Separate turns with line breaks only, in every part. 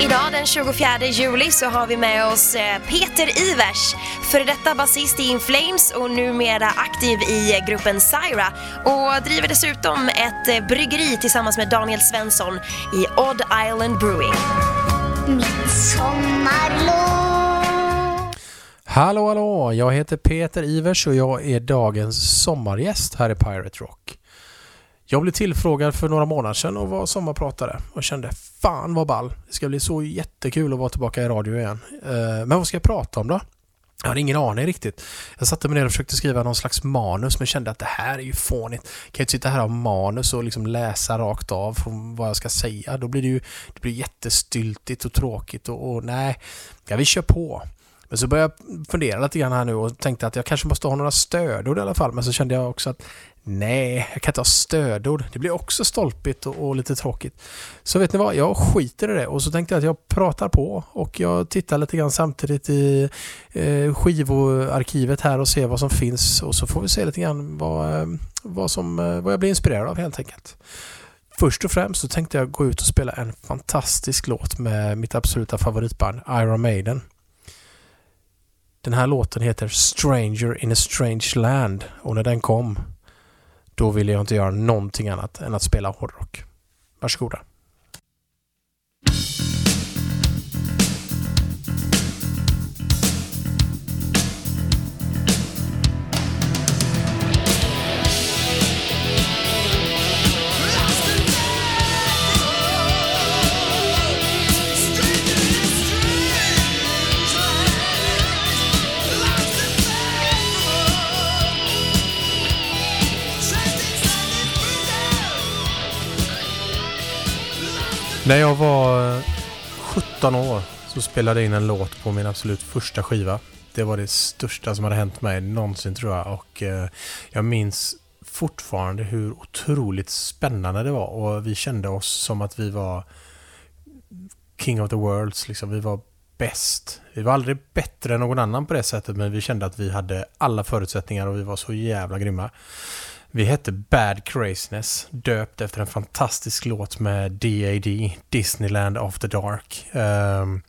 Idag den 24 juli så har vi med oss eh, Peter Ivers, före detta basist i In Flames och numera aktiv i gruppen Syra och driver dessutom ett eh, bryggeri tillsammans med Daniel Svensson i Odd Island Brewing.
Mitt sommarlov
Hallå hallå, jag heter Peter Ivers och jag är dagens sommargäst här i Pirate Rock. Jag blev tillfrågad för några månader sedan och var sommarpratare och kände fan vad ball. Det ska bli så jättekul att vara tillbaka i radio igen. Eh, men vad ska jag prata om då? Jag hade ingen aning riktigt. Jag satte mig ner och försökte skriva någon slags manus men kände att det här är ju fånigt. Kan ju inte sitta här och ha manus och liksom läsa rakt av från vad jag ska säga. Då blir det ju det blir jättestyltigt och tråkigt och, och nej, ja, vi kör på. Men så började jag fundera lite grann här nu och tänkte att jag kanske måste ha några stödord i alla fall. Men så kände jag också att nej, jag kan inte ha stödord. Det blir också stolpigt och, och lite tråkigt. Så vet ni vad, jag skiter i det och så tänkte jag att jag pratar på och jag tittar lite grann samtidigt i eh, skivarkivet här och ser vad som finns och så får vi se lite grann vad, eh, vad, som, eh, vad jag blir inspirerad av helt enkelt. Först och främst så tänkte jag gå ut och spela en fantastisk låt med mitt absoluta favoritband Iron Maiden. Den här låten heter Stranger in a Strange Land och när den kom då ville jag inte göra någonting annat än att spela hårdrock. Varsågoda. När jag var eh, 17 år så spelade jag in en låt på min absolut första skiva. Det var det största som hade hänt mig någonsin tror jag och eh, jag minns fortfarande hur otroligt spännande det var och vi kände oss som att vi var King of the Worlds liksom. Vi var bäst. Vi var aldrig bättre än någon annan på det sättet men vi kände att vi hade alla förutsättningar och vi var så jävla grymma. Vi hette Bad Craziness, döpt efter en fantastisk låt med DAD, Disneyland After Dark. Um,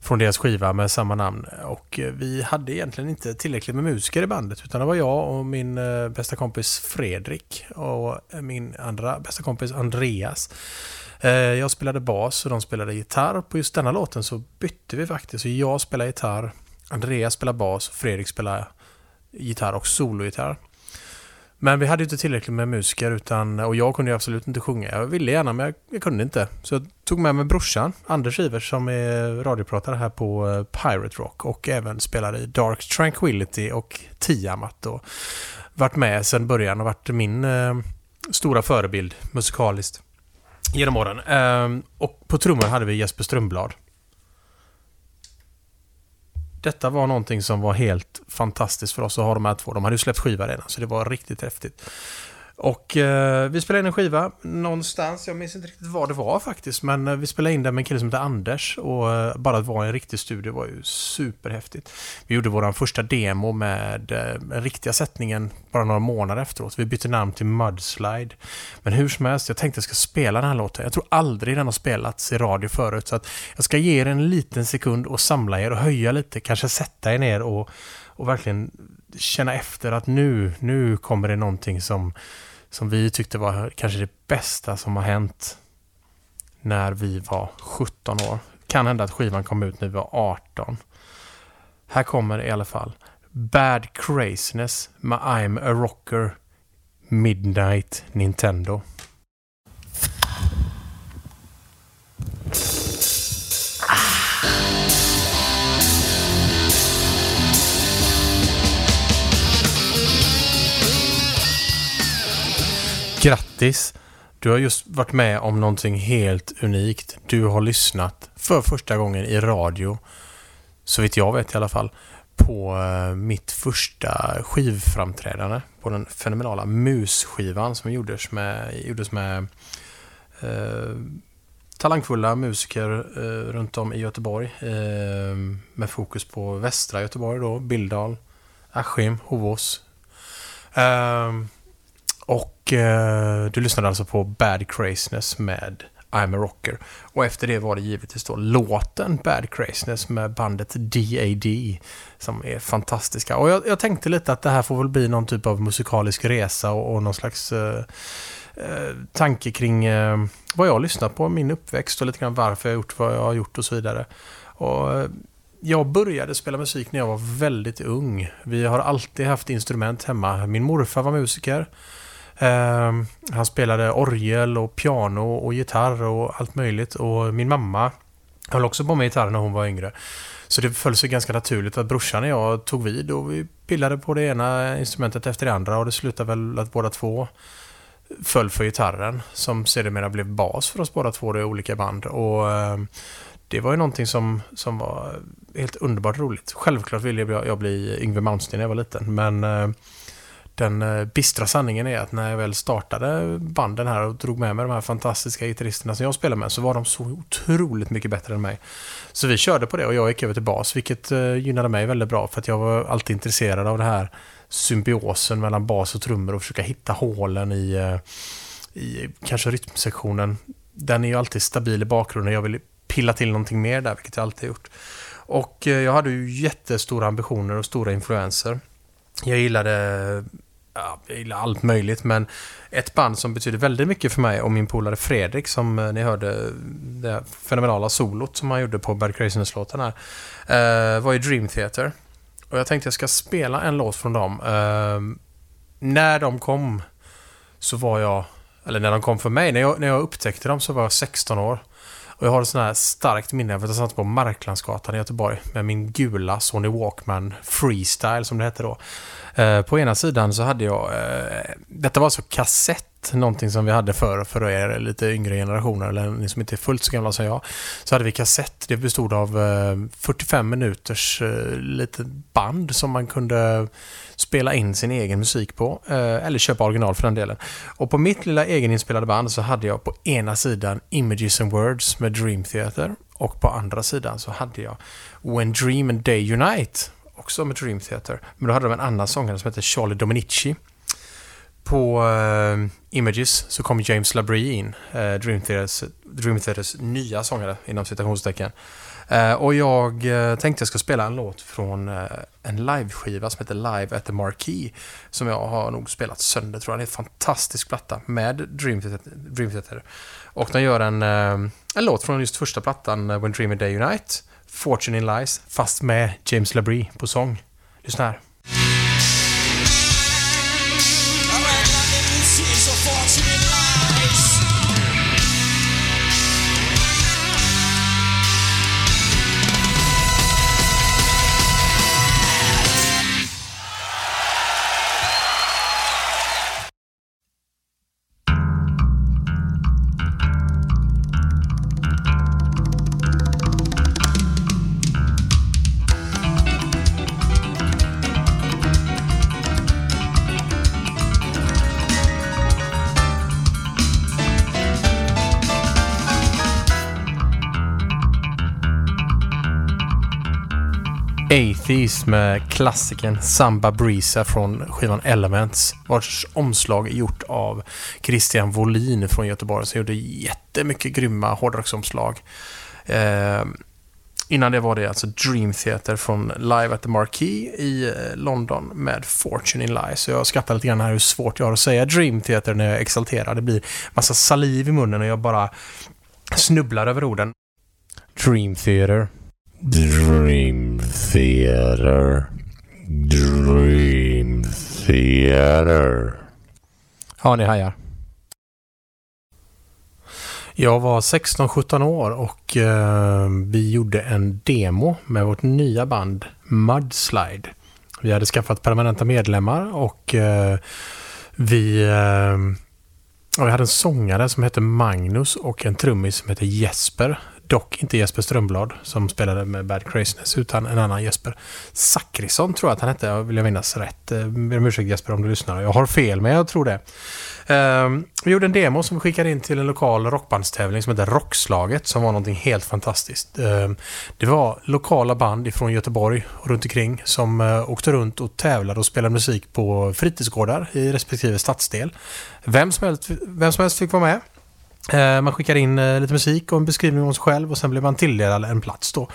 från deras skiva med samma namn. Och eh, vi hade egentligen inte tillräckligt med musiker i bandet utan det var jag och min eh, bästa kompis Fredrik och eh, min andra bästa kompis Andreas. Jag spelade bas och de spelade gitarr. På just denna låten så bytte vi faktiskt. Så jag spelar gitarr, Andreas spelar bas och Fredrik spelar gitarr och sologitarr. Men vi hade ju inte tillräckligt med musiker utan, och jag kunde ju absolut inte sjunga. Jag ville gärna men jag, jag kunde inte. Så jag tog med mig brorsan, Anders Ivers, som är radiopratare här på eh, Pirate Rock och även spelade i Dark Tranquility och Tiamat. Och varit med sedan början och varit min eh, stora förebild musikaliskt genom åren. Eh, och på trummor hade vi Jesper Strömblad. Detta var någonting som var helt fantastiskt för oss att ha de här två. De hade ju släppt skiva redan, så det var riktigt häftigt. Och eh, vi spelade in en skiva någonstans, jag minns inte riktigt var det var faktiskt, men eh, vi spelade in den med en kille som heter Anders och eh, bara att vara i en riktig studio var ju superhäftigt. Vi gjorde vår första demo med eh, den riktiga sättningen bara några månader efteråt. Vi bytte namn till Mudslide. Men hur som helst, jag tänkte jag ska spela den här låten. Jag tror aldrig den har spelats i radio förut, så att jag ska ge er en liten sekund och samla er och höja lite, kanske sätta er ner och, och verkligen känna efter att nu, nu kommer det någonting som som vi tyckte var kanske det bästa som har hänt när vi var 17 år. Kan hända att skivan kom ut när vi var 18. Här kommer i alla fall Bad Craziness med I'm a Rocker Midnight Nintendo. Grattis! Du har just varit med om någonting helt unikt. Du har lyssnat för första gången i radio, så vitt jag vet i alla fall, på eh, mitt första skivframträdande på den fenomenala Mus-skivan som gjordes med, gjordes med eh, talangfulla musiker eh, runt om i Göteborg eh, med fokus på västra Göteborg då, Bildal, Askim, Hovås. Eh, och eh, du lyssnade alltså på Bad Craziness med I'm a Rocker. Och efter det var det givetvis då låten Bad Craziness med bandet DAD som är fantastiska. Och jag, jag, tänkte lite att det här får väl bli någon typ av musikalisk resa och, och någon slags eh, eh, tanke kring eh, vad jag har lyssnat på, min uppväxt och lite grann varför jag har gjort vad jag har gjort och så vidare. Och eh, jag började spela musik när jag var väldigt ung. Vi har alltid haft instrument hemma. Min morfar var musiker. Uh, han spelade orgel och piano och gitarr och allt möjligt. Och min mamma höll också på med gitarr när hon var yngre. Så det föll sig ganska naturligt att brorsan och jag tog vid och vi pillade på det ena instrumentet efter det andra och det slutade väl att båda två föll för gitarren som sedermera blev bas för oss båda två i olika band. Och ehm, det var ju någonting som, som var helt underbart roligt. Självklart ville jag, jag bli Yngwie Malmsteen när jag var liten, men ehm, den eh, bistra sanningen är att när jag väl startade banden här och drog med mig de här fantastiska gitarristerna som jag spelade med så var de så otroligt mycket bättre än mig. Så vi körde på det och jag gick över till bas, vilket eh, gynnade mig väldigt bra för att jag var alltid intresserad av det här symbiosen mellan bas och trummor och försöka hitta hålen i, eh, i kanske rytmsektionen. Den är ju alltid stabil i bakgrunden. Jag vill pilla till någonting mer där, vilket jag alltid gjort. Och jag hade ju jättestora ambitioner och stora influenser. Jag gillade, ja, jag gillar allt möjligt, men ett band som betyder väldigt mycket för mig och min polare Fredrik, som eh, ni hörde det fenomenala solot som han gjorde på Bad Craziness-låten här, eh, var ju Dream Theater. Och jag tänkte jag ska spela en låt från dem. Ehm, när de kom så var jag, eller när de kom för mig, när jag, när jag upptäckte dem så var jag 16 år. Och jag har ett sånt här starkt minne för att jag satt på Marklandsgatan i Göteborg med min gula Sony Walkman Freestyle som det hette då. Eh, på ena sidan så hade jag, eh, detta var alltså kassett någonting som vi hade för, för er lite yngre generationer, eller ni som inte är fullt så gamla som jag, så hade vi kassett. Det bestod av eh, 45 minuters eh, litet band som man kunde spela in sin egen musik på, eh, eller köpa original för den delen. Och på mitt lilla egeninspelade band så hade jag på ena sidan Images and Words med Dream Theater och på andra sidan så hade jag When Dream and Day Unite, också med Dream Theater. Men då hade de en annan sångare som hette Charlie Dominici på uh, Images så kom James LaBrie in, uh, Dream, Theaters, Dream Theaters nya sångare inom citationstecken. Uh, Eh, och jag eh, tänkte jag ska spela en låt från eh, en liveskiva som heter Live at the Marquee. Som jag har nog spelat sönder tror jag. Det är en fantastisk platta med Dream Theater. Och de gör en, en låt från just första plattan, When Dream Day Unite. Fortune in Lies, fast med James LaBrie på sång. Lyssna här. Thieves med klassikern Samba Brisa från skivan Elements vars omslag är gjort av Christian Volin från Göteborg som gjorde jättemycket grymma hårdrocksomslag. Eh, innan det var det alltså Dream Theater från Live at the Marquee i eh, London med Fortune in Lies. Så jag skrattar lite grann här hur svårt jag har att säga Dream Theater när jag exalterar. Det blir massa saliv i munnen och jag bara snubblar över orden. Dream Theater. Dream Theater. Dream Theater. Ja, ni hajar. Jag var 16-17 år och eh, vi gjorde en demo med vårt nya band Mudslide. Vi hade skaffat permanenta medlemmar och eh, vi, eh, vi hade en sångare som hette Magnus och en trummis som hette Jesper. Dock inte Jesper Strömblad som spelade med Bad Craziness utan en annan Jesper. Zachrisson tror jag att han hette, vill jag minnas rätt. Eh, ber om ursäkt Jesper om du lyssnar. Jag har fel men jag tror det. Ehm, vi gjorde en demo som vi skickade in till en lokal rockbandstävling som heter Rockslaget som var någonting helt fantastiskt. Ehm, det var lokala band ifrån Göteborg och runt omkring som uh, åkte runt och tävlade och spelade musik på fritidsgårdar i respektive stadsdel. Vem som helst, vem som helst fick vara med. Eh, man skickar in eh, lite musik och en beskrivning om sig själv och sen blir man tilldelad en plats då.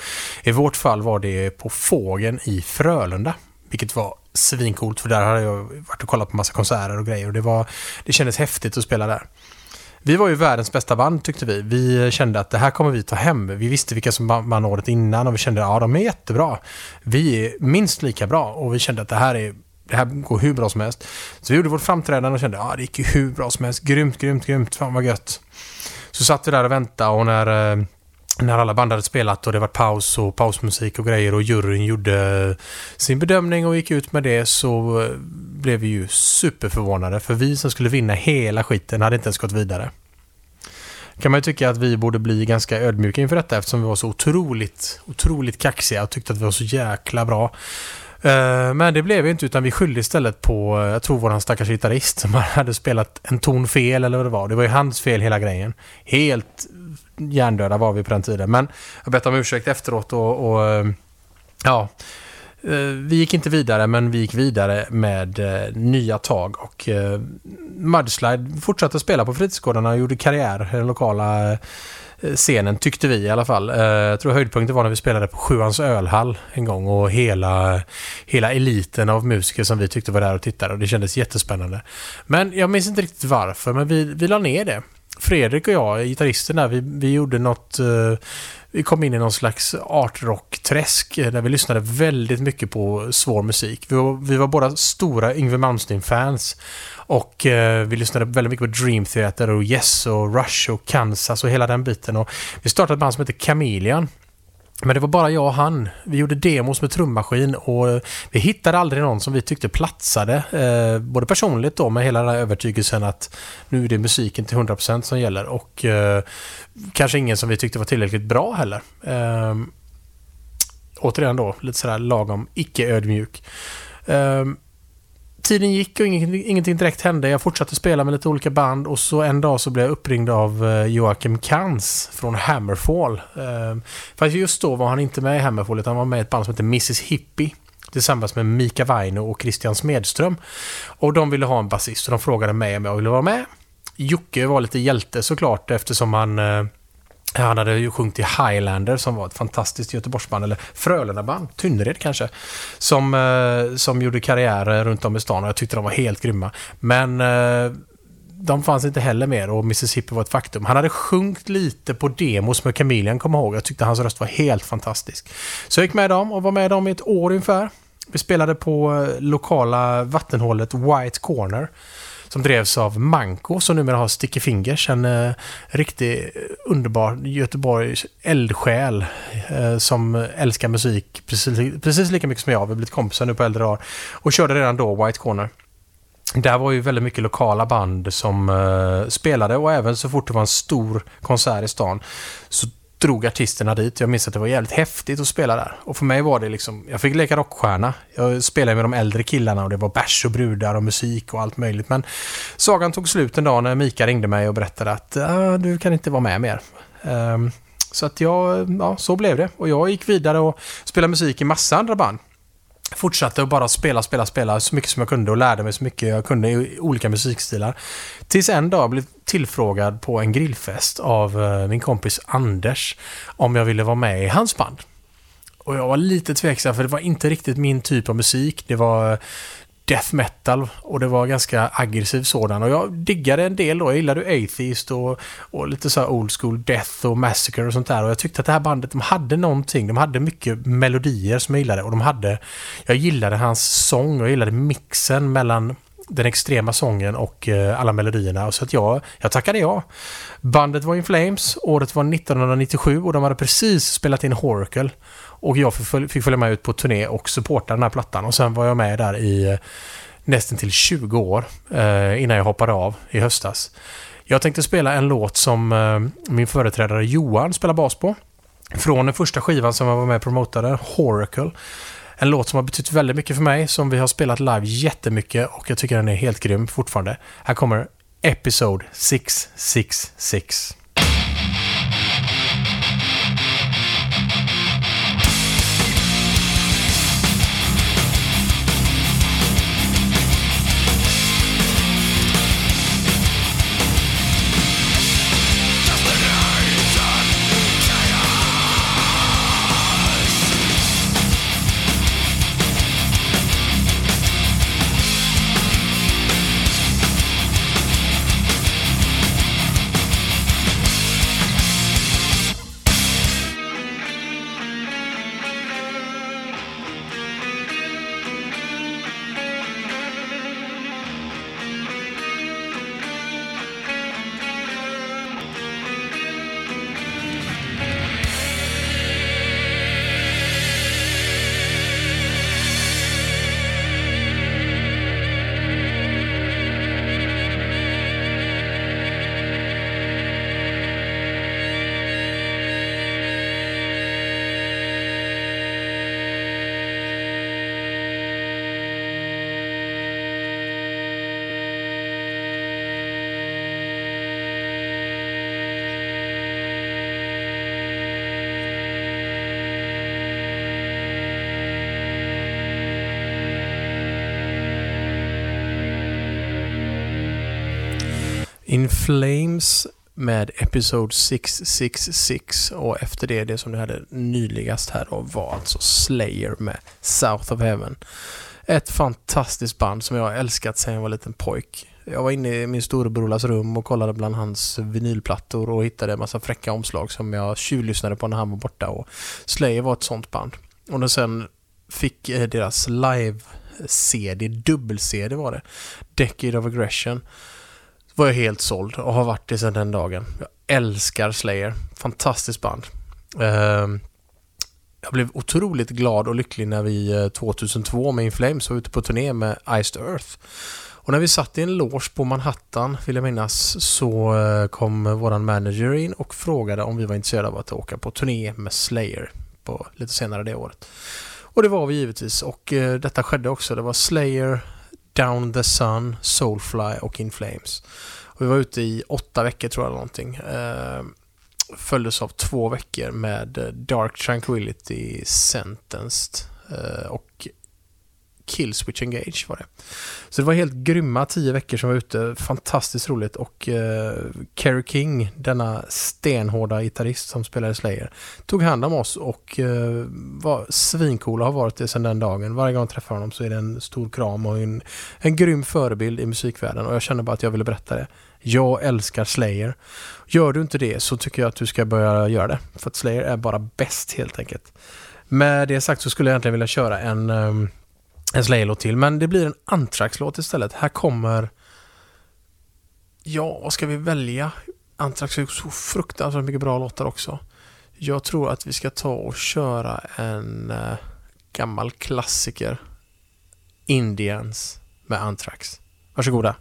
I vårt fall var det på Fågen i Frölunda, vilket var svincoolt för där hade jag varit och kollat på massa konserter och grejer och det, var, det kändes häftigt att spela där. Vi var ju världens bästa band tyckte vi. Vi kände att det här kommer vi ta hem. Vi visste vilka som vann året innan och vi kände att ja, de är jättebra. Vi är minst lika bra och vi kände att det här är det här går hur bra som helst. Så vi gjorde vårt framträdande och kände att ah, det gick ju hur bra som helst. Grymt, grymt, grymt. Fan vad gött. Så satt vi där och väntade och när, eh, när alla band hade spelat och det var paus och pausmusik och grejer och juryn gjorde eh, sin bedömning och gick ut med det så eh, blev vi ju superförvånade. För vi som skulle vinna hela skiten hade inte ens gått vidare kan man ju tycka att vi borde bli ganska ödmjuka inför detta eftersom vi var så otroligt, otroligt kaxiga och tyckte att vi var så jäkla bra. Eh, men det blev ju inte utan vi skyllde istället på, eh, jag tror våran stackars gitarrist som hade spelat en ton fel eller vad det var. Det var ju hans fel hela grejen. Helt hjärndöda var vi på den tiden. Men jag bett om ursäkt efteråt och, och eh, ja, vi gick inte vidare men vi gick vidare med nya tag och Mudslide fortsatte spela på fritidsgårdarna och gjorde karriär i den lokala scenen, tyckte vi i alla fall. Eh, jag tror höjdpunkten var när vi spelade på Sjuans ölhall en gång och hela, hela eliten av musiker som vi tyckte var där och tittade och det kändes jättespännande. Men jag minns inte riktigt varför, men vi, vi la ner det. Fredrik och jag, gitarristen där, vi, vi gjorde något... Eh, vi kom in i någon slags artrock-träsk eh, där vi lyssnade väldigt mycket på svår musik. Vi var, vi var båda stora Yngwie Malmsteen-fans. Och eh, vi lyssnade väldigt mycket på Dream Theater och Yes och Rush och Kansas och hela den biten. Och vi startade ett band som heter Chameleon. Men det var bara jag och han. Vi gjorde demos med trummaskin och vi hittade aldrig någon som vi tyckte platsade. Eh, både personligt då med hela den här övertygelsen att nu är det musiken till 100% som gäller och eh, kanske ingen som vi tyckte var tillräckligt bra heller. Eh, återigen då, lite sådär lagom icke-ödmjuk. Eh, tiden gick och ingenting, direkt hände. Jag fortsatte spela med lite olika band och så en dag så blev jag uppringd av eh, Joakim Kans från Hammerfall. För fast just då var han inte med i Hammerfall utan han var med i ett band som heter Mrs Hippie tillsammans med Mika Vaino och Christian Smedström. Och de ville ha en basist och de frågade mig om jag ville vara med. Jocke var lite hjälte såklart eftersom han eh, han hade ju sjungit i Highlander som var ett fantastiskt Göteborgsband, eller Frölunda-band, Tynnered kanske, som, eh, som gjorde karriär runt om i stan och jag tyckte de var helt grymma. Men eh, de fanns inte heller mer och Mississippi var ett faktum. Han hade sjungit lite på demos med Chameleon, kommer jag ihåg. Jag tyckte hans röst var helt fantastisk. Så jag gick med dem och var med dem i ett år ungefär. Vi spelade på eh, lokala vattenhålet White Corner som drevs av Manko som numera har Sticky Fingers, en eh, riktig underbar Göteborgs eldsjäl eh, som älskar musik precis, precis lika mycket som jag. Vi har blivit kompisar nu på äldre dagar och körde redan då White Corner. Där var ju väldigt mycket lokala band som eh, spelade och även så fort det var en stor konsert i stan så drog artisterna dit. Jag minns att det var jävligt häftigt att spela där. Och för mig var det liksom, jag fick leka rockstjärna. Jag spelade med de äldre killarna och det var bärs och brudar och musik och allt möjligt. Men sagan tog slut en dag när Mika ringde mig och berättade att ah, du kan inte vara med mer. Um, så att jag, ja, så blev det. Och jag gick vidare och spelade musik i massa andra band fortsatte att bara spela, spela, spela så mycket som jag kunde och lärde mig så mycket jag kunde i olika musikstilar. Tills en dag blev tillfrågad på en grillfest av eh, min kompis Anders om jag ville vara med i hans band. Och jag var lite tveksam för det var inte riktigt min typ av musik. Det var eh, death metal och det var ganska aggressiv sådan. Och jag diggade en del då. Jag gillade Atheist och, och lite så old school death och massacre och sånt där. Och jag tyckte att det här bandet, de hade någonting. De hade mycket melodier som jag gillade och de hade... Jag gillade hans sång och jag gillade mixen mellan den extrema sången och eh, alla melodierna. Så att jag, jag tackade ja. Bandet var In Flames, året var 1997 och de hade precis spelat in Horacle. Och jag fick följa med ut på turné och supporta den här plattan. Och sen var jag med där i eh, nästan till 20 år eh, innan jag hoppade av i höstas. Jag tänkte spela en låt som eh, min företrädare Johan spelar bas på. Från den första skivan som jag var med och promotade, Horacle. En låt som har betytt väldigt mycket för mig, som vi har spelat live jättemycket och jag tycker den är helt grym fortfarande. Här kommer Episode 666. In Flames med Episode 666 och efter det, det som du hade nyligast här då var alltså Slayer med South of Heaven. Ett fantastiskt band som jag har älskat sedan jag var liten pojk. Jag var inne i min storebrorlas rum och kollade bland hans vinylplattor och hittade en massa fräcka omslag som jag tjuvlyssnade på när han var borta och Slayer var ett sånt band. Och när sen fick eh, deras live-CD, dubbel-CD var det, Decade of Aggression, var jag helt såld och har varit det sedan den dagen. Jag älskar Slayer. Fantastiskt band. Ehm, jag blev otroligt glad och lycklig när vi eh, 2002 med In Flames var ute på turné med Iced Earth. Och när vi satt i en loge på Manhattan, vill jag minnas, så eh, kom våran manager in och frågade om vi var intresserade av att åka på turné med Slayer på lite senare det året. Och det var vi givetvis och eh, detta skedde också. Det var Slayer, Down the Sun, Soulfly och In Flames. Och vi var ute i åtta veckor tror jag någonting. Eh, följdes av två veckor med eh, Dark Tranquility Sentenced eh, och Kill Switch Engage var det. Så det var helt grymma tio veckor som var ute. Fantastiskt roligt och eh, Kerry King, denna stenhårda gitarrist som spelade Slayer, tog hand om oss och eh, var svincool och har varit det sedan den dagen. Varje gång jag träffar honom så är det en stor kram och en, en grym förebild i musikvärlden och jag känner bara att jag ville berätta det. Jag älskar Slayer. Gör du inte det så tycker jag att du ska börja göra det. För att Slayer är bara bäst helt enkelt. Med det sagt så skulle jag egentligen vilja köra en um, en Slayer-låt till. Men det blir en Anthrax-låt istället. Här kommer... Ja, vad ska vi välja? Anthrax är så fruktansvärt mycket bra låtar också. Jag tror att vi ska ta och köra en äh, gammal klassiker. Indians med Anthrax. Varsågoda.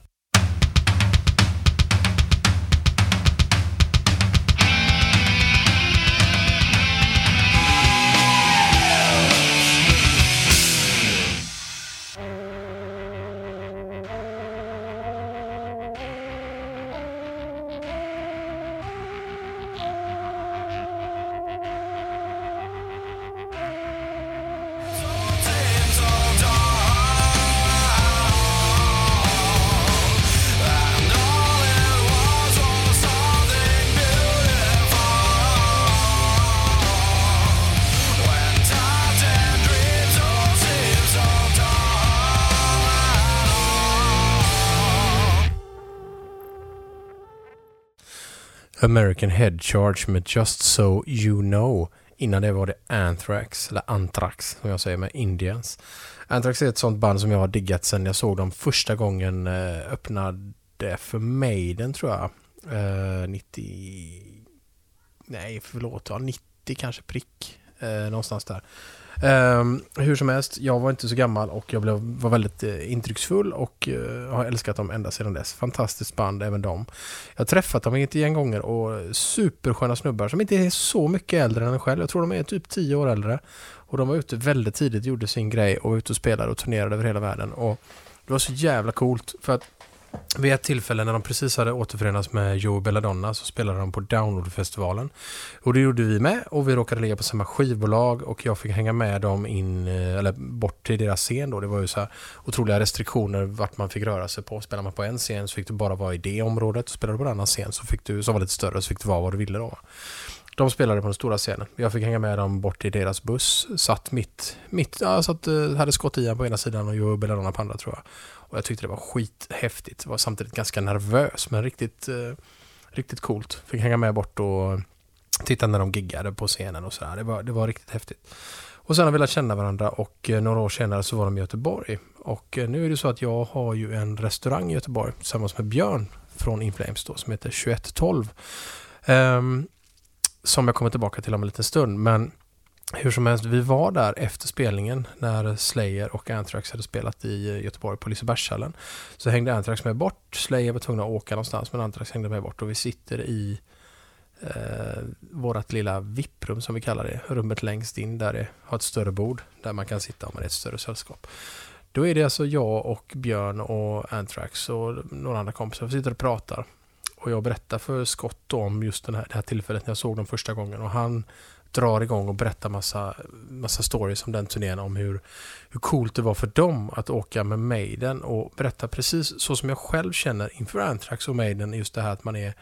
American Head Charge med Just So You Know. Innan det var det Anthrax, eller Anthrax som jag säger med Indians. Anthrax är ett sånt band som jag har diggat sedan jag såg dem första gången eh, öppnade för Maiden tror jag. Eh, 90... Nej, förlåt. Ja, 90 kanske prick. Eh, någonstans där. Um, hur som helst, jag var inte så gammal och jag blev, var väldigt uh, intrycksfull och uh, har älskat dem ända sedan dess. Fantastiskt band även de. Jag har träffat dem ett gäng gånger och supersköna snubbar som inte är så mycket äldre än en själv. Jag tror de är typ 10 år äldre. Och de var ute väldigt tidigt, gjorde sin grej och var ute och spelade och turnerade över hela världen. Och det var så jävla coolt för att vid ett tillfälle när de precis hade återförenats med Joe Belladonna så spelade de på Downloadfestivalen. Och det gjorde vi med och vi råkade ligga på samma skivbolag och jag fick hänga med dem in, eh, eller bort till deras scen då. Det var ju så här otroliga restriktioner vart man fick röra sig på. Spelar man på en scen så fick du bara vara i det området. Spelar du på en annan scen så fick du, som var lite större så fick du vara vad du ville då. De spelade på den stora scenen. Jag fick hänga med dem bort till deras buss. Satt mitt, mitt ja, satt, eh, hade skott i på ena sidan och Joe Belladonna på andra tror jag. Och jag tyckte det var skithäftigt. Var samtidigt ganska nervös men riktigt, eh, riktigt coolt. Fick hänga med bort och titta när de giggade på scenen och sådär. Det var, det var riktigt häftigt. Och sen har vi lärt känna varandra och eh, några år senare så var de i Göteborg. Och eh, nu är det så att jag har ju en restaurang i Göteborg tillsammans med Björn från Inflames då som heter 2112. Um, som jag kommer tillbaka till om en liten stund. Men hur som helst, vi var där efter spelningen när Slayer och Anthrax hade spelat i eh, Göteborg på Lisebergshallen. Så hängde Anthrax med bort, Slayer var tvungna att åka någonstans men Anthrax hängde med bort och vi sitter i eh, vårt lilla VIP-rum som vi kallar det. Rummet längst in där det har ett större bord där man kan sitta om man är ett större sällskap. Då är det alltså jag och Björn och Anthrax och några andra kompisar. Vi sitter och pratar och jag berättar för Scott om just den här, det här tillfället när jag såg dem första gången. Och han drar igång och berättar massa, massa stories om den turnén, om hur, hur coolt det var för dem att åka med Maiden. Och berätta precis så som jag själv känner inför Anthrax och Maiden, just det här att man är,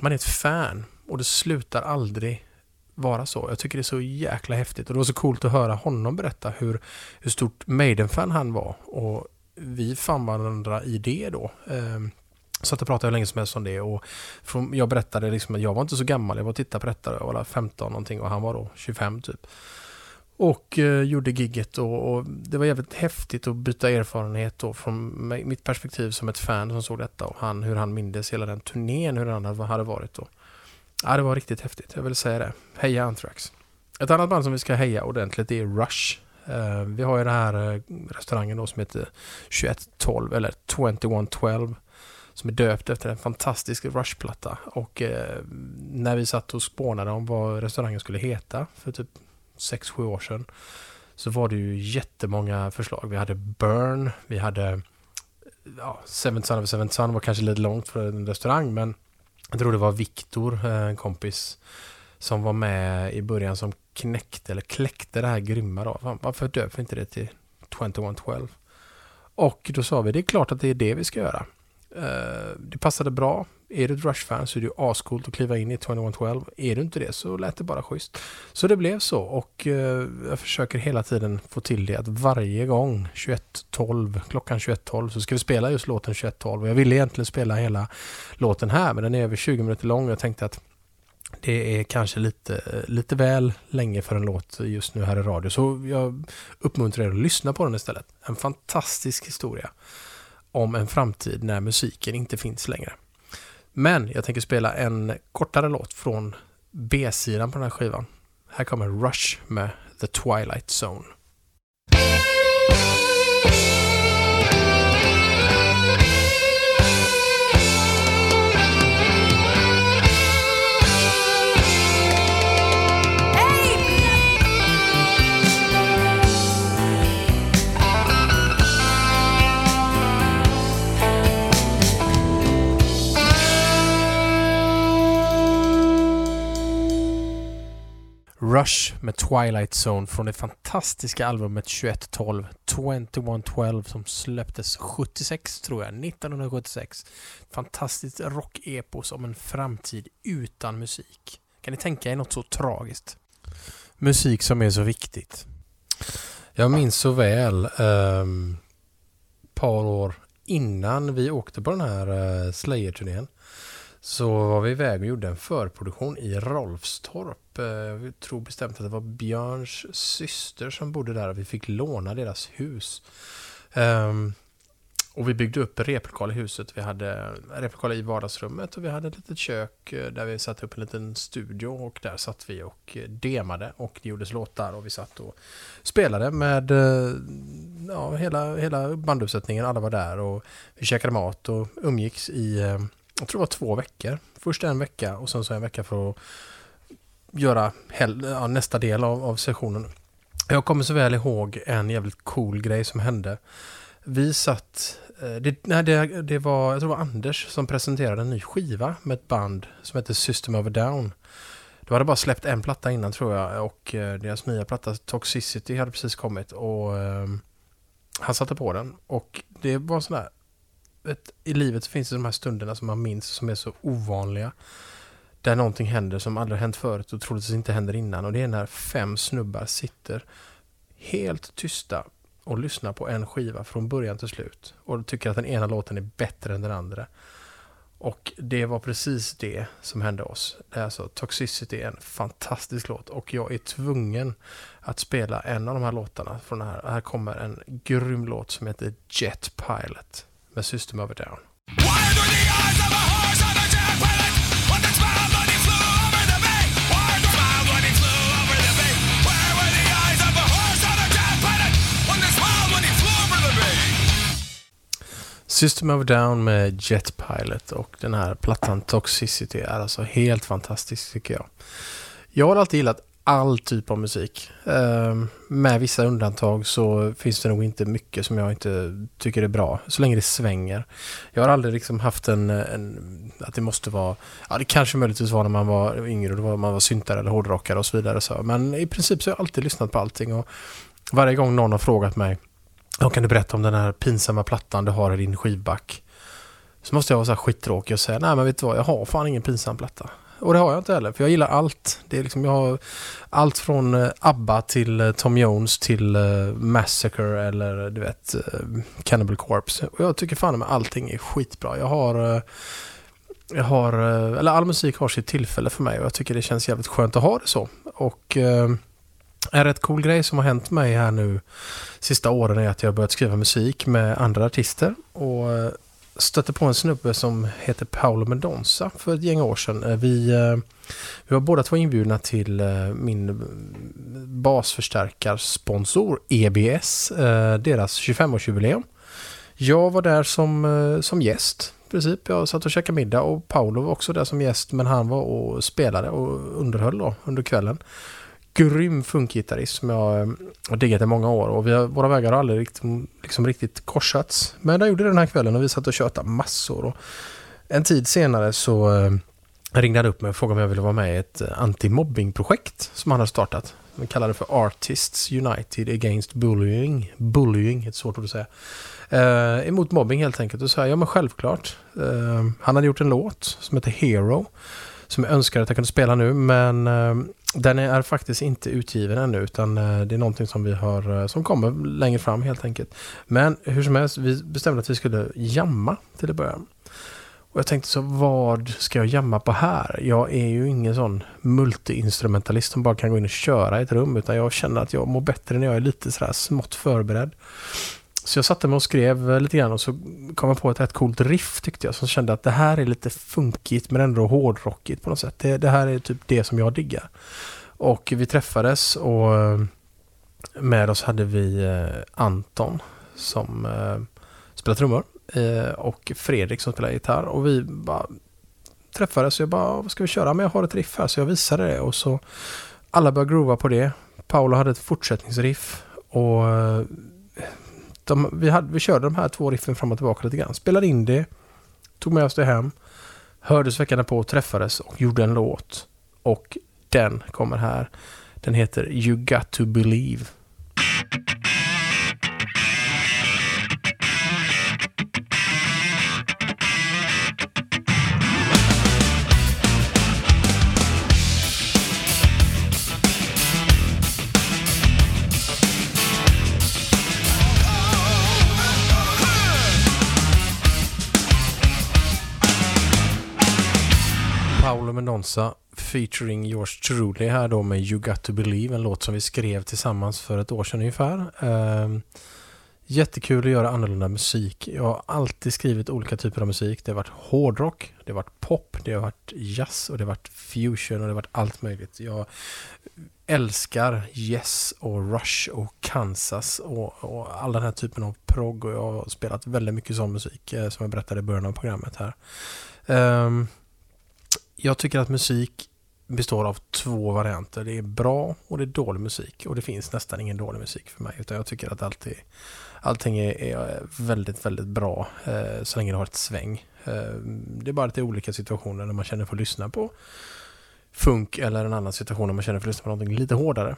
man är ett fan. Och det slutar aldrig vara så. Jag tycker det är så jäkla häftigt. Och det var så coolt att höra honom berätta hur, hur stort Maiden-fan han var. Och vi fann varandra i det då. Um, Satt och pratade hur länge som helst om det och jag berättade liksom att jag var inte så gammal, jag var och tittade på detta, jag var 15 någonting och han var då 25 typ. Och eh, gjorde gigget och, och, det var jävligt häftigt att byta erfarenhet då från mitt perspektiv som ett fan som såg detta och han, hur han mindes hela den turnén, hur den hade varit då. Ja, det var riktigt häftigt, jag vill säga det. Heja Anthrax! Ett annat band som vi ska heja ordentligt är Rush. Eh, vi har ju den här eh, restaurangen då som heter 2112 eller 2112 som är döpt efter en fantastisk Rush-platta. Och eh, när vi satt och spånade om vad restaurangen skulle heta för typ 6-7 år sedan så var det ju jättemånga förslag. Vi hade Burn, vi hade ja, Seven Son of Seven Son var kanske lite långt för en restaurang men jag tror det var Viktor, eh, en kompis, som var med i början som knäckte eller kläckte det här grymma då. Varför döper vi inte det till 2112? Och då sa vi det är klart att det är det vi ska göra. Eh, det passade bra. Är du ett Rush-fan så är det ju ascoolt att kliva in i 2112. Är du inte det så lät det bara schysst. Så det blev så och uh, jag försöker hela tiden få till det att varje gång 21.12, klockan 21.12 så ska vi spela just låten 21.12. Jag ville egentligen spela hela låten här men den är över 20 minuter lång och jag tänkte att det är kanske lite, lite väl länge för en låt just nu här i radio. Så jag uppmuntrar er att lyssna på den istället. En fantastisk historia om en framtid när musiken inte finns längre. Men jag tänker spela en kortare låt från B-sidan på den här skivan. Här kommer Rush med The Twilight Zone. Rush med Twilight Zone från det fantastiska albumet 2112 2112 som släpptes 76 tror jag, 1976. Fantastiskt rockepos om en framtid utan musik. Kan ni tänka er något så tragiskt? Musik som är så viktigt. Jag minns så väl ett um, par år innan vi åkte på den här uh, Slayer-turnén så var vi iväg och gjorde en förproduktion i Rolfstorp. Eh, jag tror bestämt att det var Björns syster som bodde där och vi fick låna deras hus. Ehm, och vi byggde upp replokal i huset. Vi hade replokal i vardagsrummet och vi hade ett litet kök eh, där vi satte upp en liten studio och där satt vi och eh, demade och det gjordes låtar och vi satt och spelade med ja, hela, hela banduppsättningen. Alla var där och vi käkade mat och umgicks i jag tror det var två veckor. Först en vecka och sen så en vecka för att göra ja, nästa del av, av sessionen. Jag kommer så väl ihåg en jävligt cool grej som hände. Vi satt, eh, det, nej, det, det var, jag tror det var Anders som presenterade en ny skiva med ett band som heter System of a Down. De hade bara släppt en platta innan tror jag och eh, deras nya platta Toxicity hade precis kommit och eh, han satte på den och det var sådär, vet, i livet finns det de här stunderna som man minns som är så ovanliga. Där någonting händer som aldrig hänt förut och troligtvis inte händer innan. Och det är när fem snubbar sitter helt tysta och lyssnar på en skiva från början till slut. Och tycker att den ena låten är bättre än den andra. Och det var precis det som hände oss. Det är alltså Toxicity är en fantastisk låt och jag är tvungen att spela en av de här låtarna från här. Här kommer en grym låt som heter Jet Pilot med System of a Down. System of Down med Jet Pilot och den här plattan Toxicity är alltså helt fantastisk tycker jag. Jag har alltid gillat all typ av musik. Ehm, med vissa undantag så finns det nog inte mycket som jag inte tycker är bra, så länge det svänger. Jag har aldrig liksom haft en, en att det måste vara, ja det kanske möjligtvis var när man var yngre, då var man var syntare eller hårdrockare och så vidare. Så. Men i princip så har jag alltid lyssnat på allting och varje gång någon har frågat mig, kan du berätta om den här pinsamma plattan du har i din skivback? Så måste jag vara så här skittråkig och säga, nej men vet du vad, jag har fan ingen pinsam platta. Och det har jag inte heller, för jag gillar allt. Det är liksom, jag har allt från eh, ABBA till eh, Tom Jones till eh, Massacre eller du vet Cannibal Corpse. Och jag tycker fan med allting är skitbra. Jag har jag har, eller all musik har sitt tillfälle för mig och jag tycker det känns jävligt skönt att ha det så. Och en rätt cool grej som har hänt mig här nu sista åren är att jag börjat skriva musik med andra artister. Och eh, stötte på en snubbe som heter Paolo Mendonza för ett gäng år sedan. Eh, vi, eh, vi var båda två inbjudna till min basförstärkarsponsor EBS, deras 25-årsjubileum. Jag var där som, som gäst i princip. Jag satt och käkade middag och Paolo var också där som gäst men han var och spelade och underhöll då under kvällen grym funkgitarrist som jag ehm, har diggat i många år och vi har, våra vägar har aldrig riktigt, liksom riktigt korsats. Men jag gjorde det den här kvällen och vi satt och tjötade massor. Och en tid senare så ehm, ringde han upp mig och frågade om jag ville vara med i ett eh, antimobbingprojekt som han hade startat. Vi kallar det för Artists United Against Bullying. Bullying, ett svårt ord att säga. Eh, emot mobbing helt enkelt. Och så här, ja men självklart. Eh, han hade gjort en låt som heter Hero. Som jag önskar att jag kunde spela nu men eh, den är faktiskt inte utgiven ännu utan eh, det är någonting som vi har eh, som kommer längre fram helt enkelt. Men hur som helst, vi bestämde att vi skulle jamma till att börja. Och jag tänkte så, vad ska jag jamma på här? Jag är ju ingen sån multiinstrumentalist som bara kan gå in och köra i ett rum utan jag känner att jag mår bättre när jag är lite sådär smått förberedd. Så jag satte mig och skrev eh, lite grann och så kom jag på ett rätt coolt riff tyckte jag. Som kände att det här är lite funkigt men ändå hårdrockigt på något sätt. Det, det här är typ det som jag diggar. Och vi träffades och eh, med oss hade vi eh, Anton som spelar trummor och Fredrik som spelar gitarr. Och vi bara träffades och jag bara, vad ska vi köra? Men jag har ett riff här så jag visade det och så alla började groova på det. Paolo hade ett fortsättningsriff och de, vi, hade, vi körde de här två riffen fram och tillbaka lite grann. Spelade in det, tog med oss det hem, hördes veckan på, träffades och gjorde en låt. Och den kommer här. Den heter You Got To Believe. Mendoza featuring yours truly här då med You Got To Believe, en låt som vi skrev tillsammans för ett år sedan ungefär. Eh, jättekul att göra annorlunda musik. Jag har alltid skrivit olika typer av musik. Det har varit hårdrock, det har varit pop, det har varit jazz och det har varit fusion och det har varit allt möjligt. Jag älskar Yes och Rush och Kansas och, och all den här typen av prog och jag har spelat väldigt mycket sån musik eh, som jag berättade i början av programmet här. Um, jag tycker att musik består av två varianter. Det är bra och det är dålig musik. Och det finns nästan ingen dålig musik för mig. Utan jag tycker att alltid, allting är, är väldigt, väldigt bra eh, så länge det har ett sväng. Eh, det är bara lite olika situationer när man känner för att lyssna på funk eller en annan situation när man känner för att lyssna på någonting lite hårdare.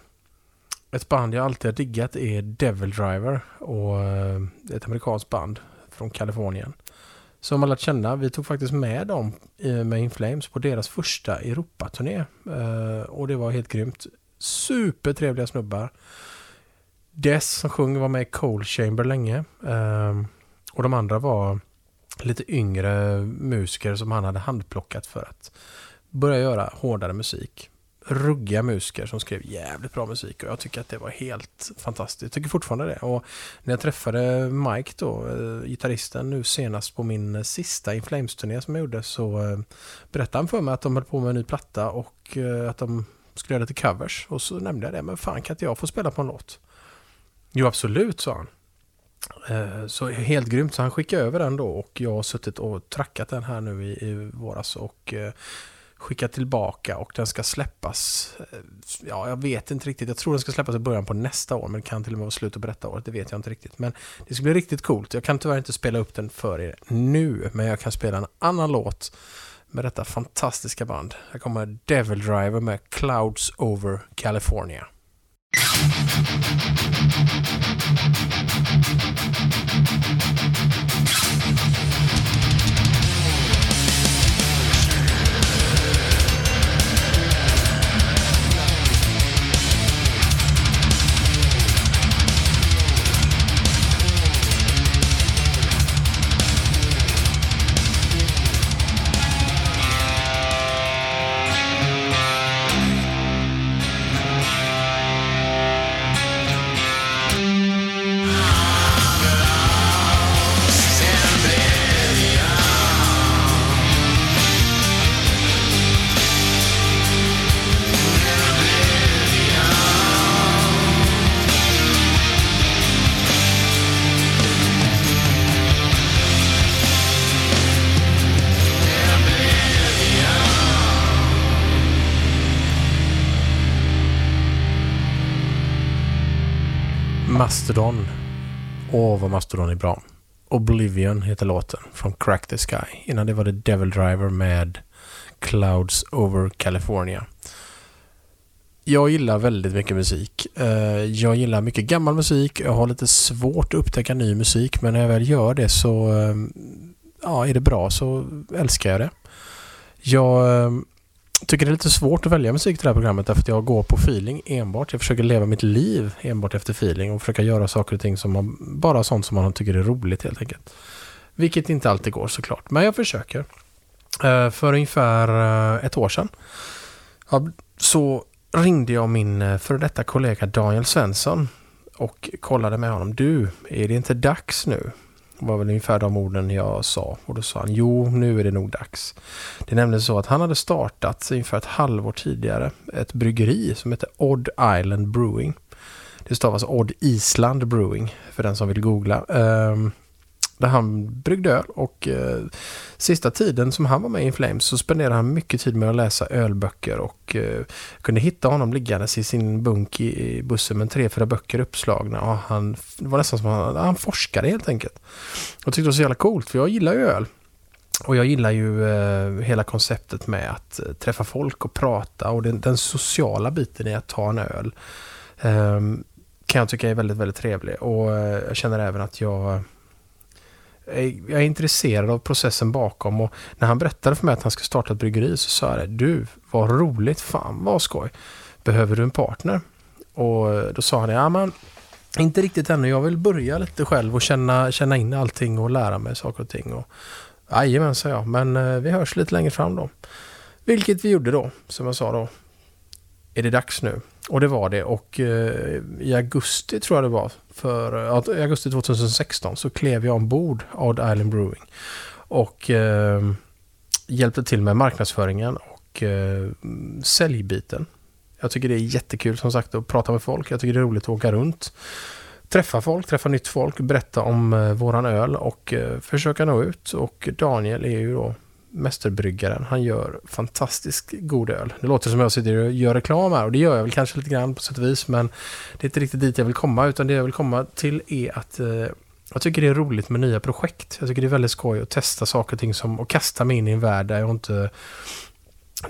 Ett band jag alltid har diggat är Devil Driver och eh, ett amerikanskt band från Kalifornien som har lärt känna. Vi tog faktiskt med dem eh, med Inflames på deras första Europaturné. Eh, och det var helt grymt. Supertrevliga snubbar. Dess som sjöng var med i Cold Chamber länge. Eh, och de andra var lite yngre musiker som han hade handplockat för att börja göra hårdare musik ruggiga musiker som skrev jävligt bra musik och jag tycker att det var helt fantastiskt. Jag tycker fortfarande det. Och när jag träffade Mike då, eh, gitarristen nu senast på min eh, sista In Flames-turné som jag gjorde så eh, berättade han för mig att de höll på med en ny platta och att de skulle göra lite covers. Och så nämnde jag det, men fan kan inte jag få spela på en låt? Jo absolut, sa han. Så helt grymt, så han skickade över den då och jag har suttit och trackat den här nu i, i våras och skicka tillbaka och den ska släppas. Eh, ja, jag vet inte riktigt. Jag tror den ska släppas i början på nästa år, men det kan till och med vara slutet på detta året. Det vet jag inte riktigt. Men det ska bli riktigt coolt. Jag kan tyvärr inte spela upp den för er nu, men jag kan spela en annan låt med detta fantastiska band. Här kommer Devil Driver med Clouds Over California. Mastodon. Åh, vad Mastodon är bra. Oblivion heter låten från Crack the Sky. Innan det var det Devil Driver med Clouds Over California. Jag gillar väldigt mycket musik. Eh, jag gillar mycket gammal musik. Jag har lite svårt att upptäcka ny musik men när jag väl gör det så eh, ja, är det bra så älskar jag det. Jag eh, tycker det är lite svårt att välja musik till det här programmet därför att jag går på feeling enbart. Jag försöker leva mitt liv enbart efter feeling och försöka göra saker och ting som man, bara sånt som man tycker är roligt helt enkelt. Vilket inte alltid går såklart, men jag försöker. Eh, för ungefär eh, ett år sedan så ringde jag min eh, före detta kollega Daniel Svensson och kollade med honom. Du, är det inte dags nu? Det var väl ungefär de orden jag sa. Och då sa han, jo nu är det nog dags. Det är nämligen så att han hade startat ungefär ett halvår tidigare ett bryggeri som heter Odd Island Brewing. Det stavas Odd Island Brewing för den som vill googla. Um, där han bryggde öl och eh, sista tiden som han var med i Flames så spenderade han mycket tid med att läsa ölböcker och eh, kunde hitta honom liggandes i sin bunk i, i bussen med tre, fyra böcker uppslagna. Och han, det var nästan som att han, han forskade helt enkelt. Jag tyckte det var så jävla coolt för jag gillar ju öl. Och jag gillar ju eh, hela konceptet med att eh, träffa folk och prata och den, den sociala biten i att ta en öl. Eh, kan jag tycka är väldigt, väldigt trevlig. Och eh, jag känner även att jag Eh, jag är intresserad av processen bakom och när han berättade för mig att han ska starta ett bryggeri så sa jag det, du, vad roligt, fan vad skoj. Behöver du en partner? Och eh, då sa han ja men inte riktigt ännu, jag vill börja lite själv och känna, känna in allting och lära mig saker och ting. Och, Jajamän, sa jag, men eh, vi hörs lite längre fram då. Vilket vi gjorde då, som jag sa då. Är det dags nu? Och det var det och eh, i augusti tror jag det var, för eh, ja, i augusti 2016 så klev jag ombord Odd Island Brewing och eh, hjälpte till med marknadsföringen och eh, säljbiten. Jag tycker det är jättekul som sagt att prata med folk. Jag tycker det är roligt att åka runt. Träffa folk, träffa nytt folk, berätta om eh, våran öl och eh, försöka nå ut. Och Daniel är ju då mästerbryggaren. Han gör fantastiskt god öl. Det låter som jag sitter och gör reklam här och det gör jag väl kanske lite grann på sätt och vis men det är inte riktigt dit jag vill komma utan det jag vill komma till är att eh, jag tycker det är roligt med nya projekt. Jag tycker det är väldigt skoj att testa saker och ting som, och kasta mig in i en värld där jag inte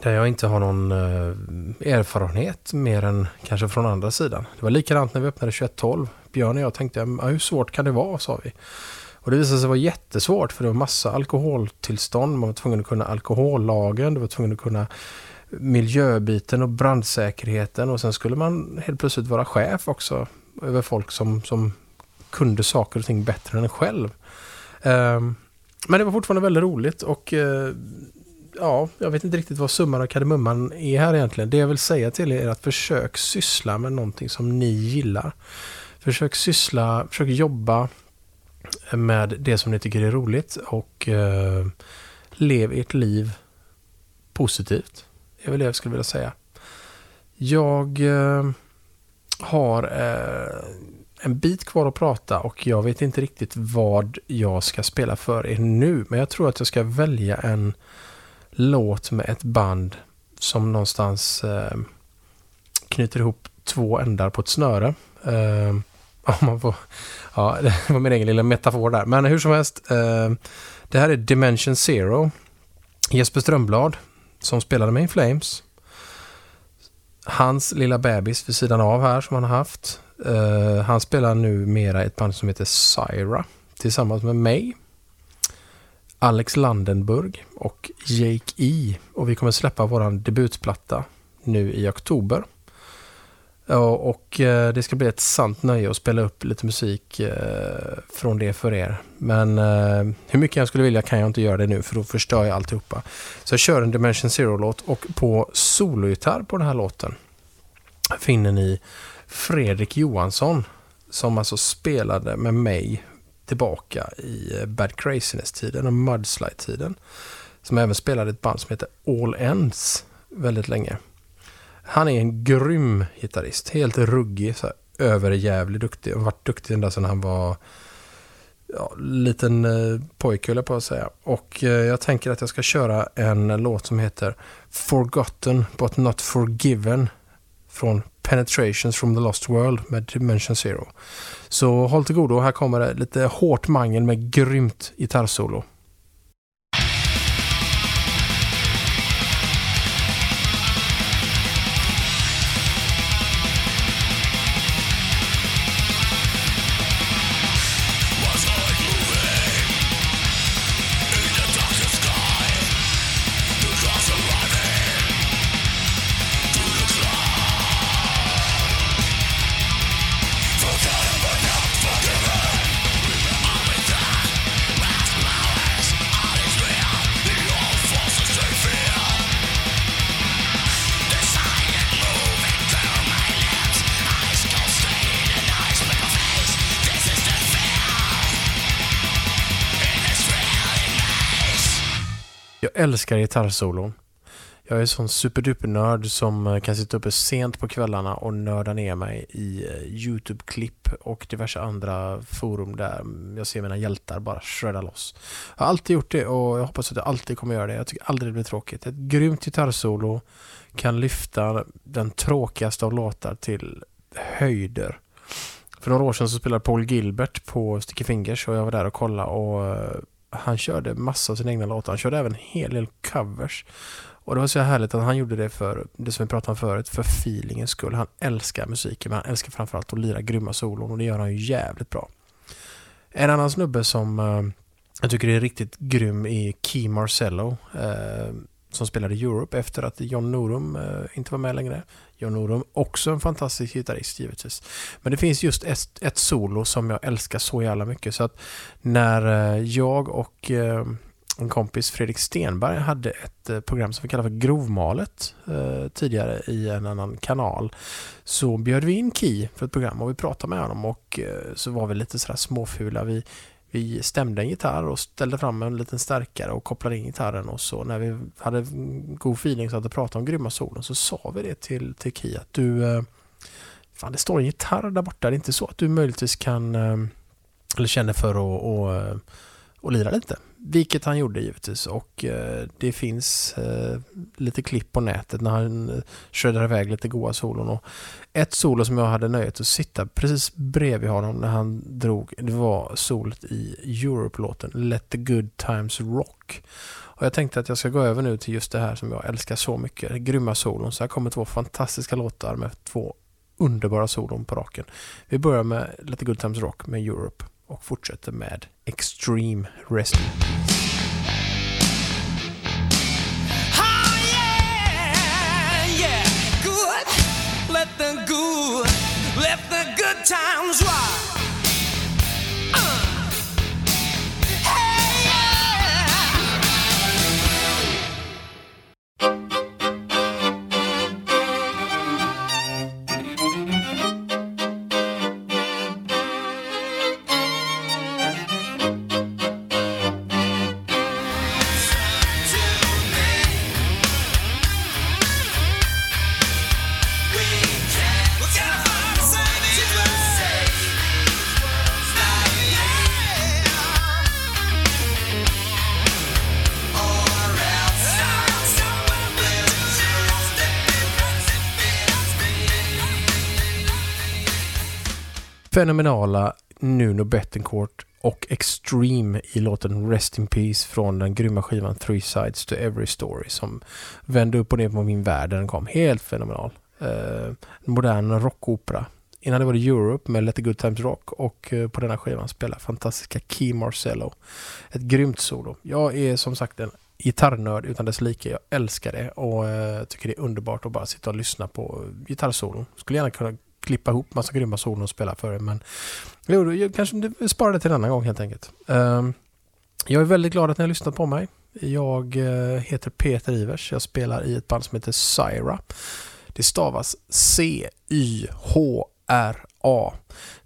där jag inte har någon eh, erfarenhet mer än kanske från andra sidan. Det var likadant när vi öppnade 2112. Björn och jag tänkte, ja, hur svårt kan det vara, sa vi. Och det visade sig vara jättesvårt för det var massa alkoholtillstånd. Man var tvungen att kunna alkohollagen, du var tvungen att kunna miljöbiten och brandsäkerheten och sen skulle man helt plötsligt vara chef också över folk som, som kunde saker och ting bättre än en själv. Ehm, men det var fortfarande väldigt roligt och eh, ja, jag vet inte riktigt vad summan av kardemumman är här egentligen. Det jag vill säga till er är att försök syssla med någonting som ni gillar. Försök syssla, försök jobba med det som ni tycker är roligt och eh, lev ert liv positivt. Det är väl det jag skulle vilja säga. Jag eh, har eh, en bit kvar att prata och jag vet inte riktigt vad jag ska spela för er nu. Men jag tror att jag ska välja en låt med ett band som någonstans eh, knyter ihop två ändar på ett snöre. Eh, om man får, ja, det var min egen lilla metafor där. Men hur som helst, eh, det här är Dimension Zero. Jesper Strömblad som spelade med In Flames. Hans lilla bebis vid sidan av här som han har haft. Eh, han spelar nu mera ett band som heter Syra tillsammans med mig. Alex Landenburg och Jake E. Och vi kommer släppa vår debutplatta nu i oktober. Och eh, det ska bli ett sant nöje att spela upp lite musik eh, från det för er. Men eh, hur mycket jag skulle vilja kan jag inte göra det nu för då förstör jag alltihopa. Så jag kör en Dimension Zero-låt och på sologitarr på den här låten finner ni Fredrik Johansson som alltså spelade med mig tillbaka i Bad Craziness-tiden och Mudslide-tiden. Som även spelade ett band som heter All Ends väldigt länge. Han är en grym gitarrist. Helt ruggig, så här, överjävligt duktig. Och varit duktig ända sedan han var ja, liten eh, pojke, höll på att säga. Och eh, jag tänker att jag ska köra en låt som heter Forgotten but not forgiven från Penetrations from the Lost World med Dimension Zero. Så håll till godo, här kommer det lite hårt mangel med grymt gitarrsolo. Älskar gitarrsolon. Jag är en sån superdupernörd som eh, kan sitta uppe sent på kvällarna och nörda ner mig i eh, Youtube-klipp och diverse andra forum där jag ser mina hjältar bara shredda loss. Jag har alltid gjort det och jag hoppas att jag alltid kommer göra det. Jag tycker aldrig det blir tråkigt. Ett grymt gitarrsolo kan lyfta den tråkigaste av låtar till höjder. För några år sedan så spelade Paul Gilbert på Sticky Fingers och jag var där och kollade och eh, han körde massa av sina egna låtar. Han körde även en hel del covers. Och det var så härligt att han gjorde det för, det som vi pratade om förut, för feelingens skull. Han älskar musiken, men han älskar framförallt att lira grymma solon och det gör han ju jävligt bra. En annan snubbe som eh, jag tycker är riktigt grym är Key Marcello. Eh, som spelade Europe efter att John Norum eh, inte var med längre. John Norum, också en fantastisk gitarrist givetvis. Men det finns just ett, ett, solo som jag älskar så jävla mycket så att när eh, jag och eh, en kompis, Fredrik Stenberg, hade ett eh, program som vi kallar för Grovmalet eh, tidigare i en annan kanal. Så bjöd vi in Ki för ett program och vi pratade med honom och eh, så var vi lite sådär småfula. Vi, vi stämde en gitarr och ställde fram en liten stärkare och kopplade in gitarren och så när vi hade god feeling så att prata om grymma solen så sa vi det till, till Ki att du eh, Fan, det står en gitarr där borta. Det är inte så att du möjligtvis kan eh, eller känner för att och, eh, och lira lite. Vilket han gjorde givetvis och eh, det finns eh, lite klipp på nätet när han eh, körde shreddar iväg lite goa solon. Och ett solo som jag hade nöjet att sitta precis bredvid honom när han drog, det var solet i Europe-låten Let the good times rock. Och jag tänkte att jag ska gå över nu till just det här som jag älskar så mycket, grymma solon. Så här kommer två fantastiska låtar med två underbara solon på raken. Vi börjar med Let the good times rock med Europe och fortsätter med Extreme Rest fenomenala Nuno Bettencourt och Extreme i låten Rest in Peace från den grymma skivan Three Sides to Every Story som vände upp och ner på min värld när den kom. Helt fenomenal. Eh, modern rockopera. Innan det var det Europe med Let the Good Times Rock och eh, på denna skivan spelar fantastiska Key Marcello. Ett grymt solo. Jag är som sagt en gitarrnörd utan dess like. Jag älskar det och eh, tycker det är underbart att bara sitta och lyssna på gitarrsolon. Skulle gärna kunna klippa ihop massa grymma solon och spela för det men jo, jag kanske sparar det till en annan gång helt enkelt. Ehm, jag är väldigt glad att ni har lyssnat på mig. Jag eh, heter Peter Ivers. Jag spelar i ett band som heter Syra. Det stavas C-Y-H-R-A.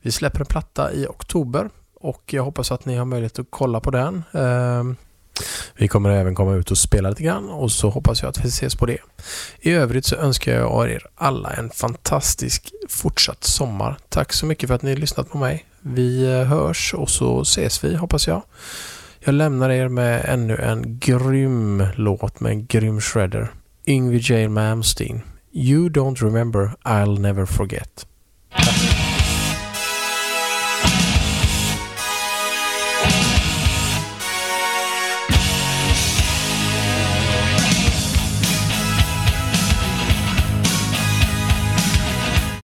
Vi släpper en platta i oktober och jag hoppas att ni har möjlighet att kolla på den. Ehm, vi kommer även komma ut och spela lite grann och så hoppas jag att vi ses på det. I övrigt så önskar jag er alla en fantastisk fortsatt sommar. Tack så mycket för att ni har lyssnat på mig. Vi eh, hörs och så ses vi hoppas jag. Jag lämnar er med ännu en grym låt med en grym shredder. Yngwie J. Malmsteen. You don't remember, I'll never forget. Tack.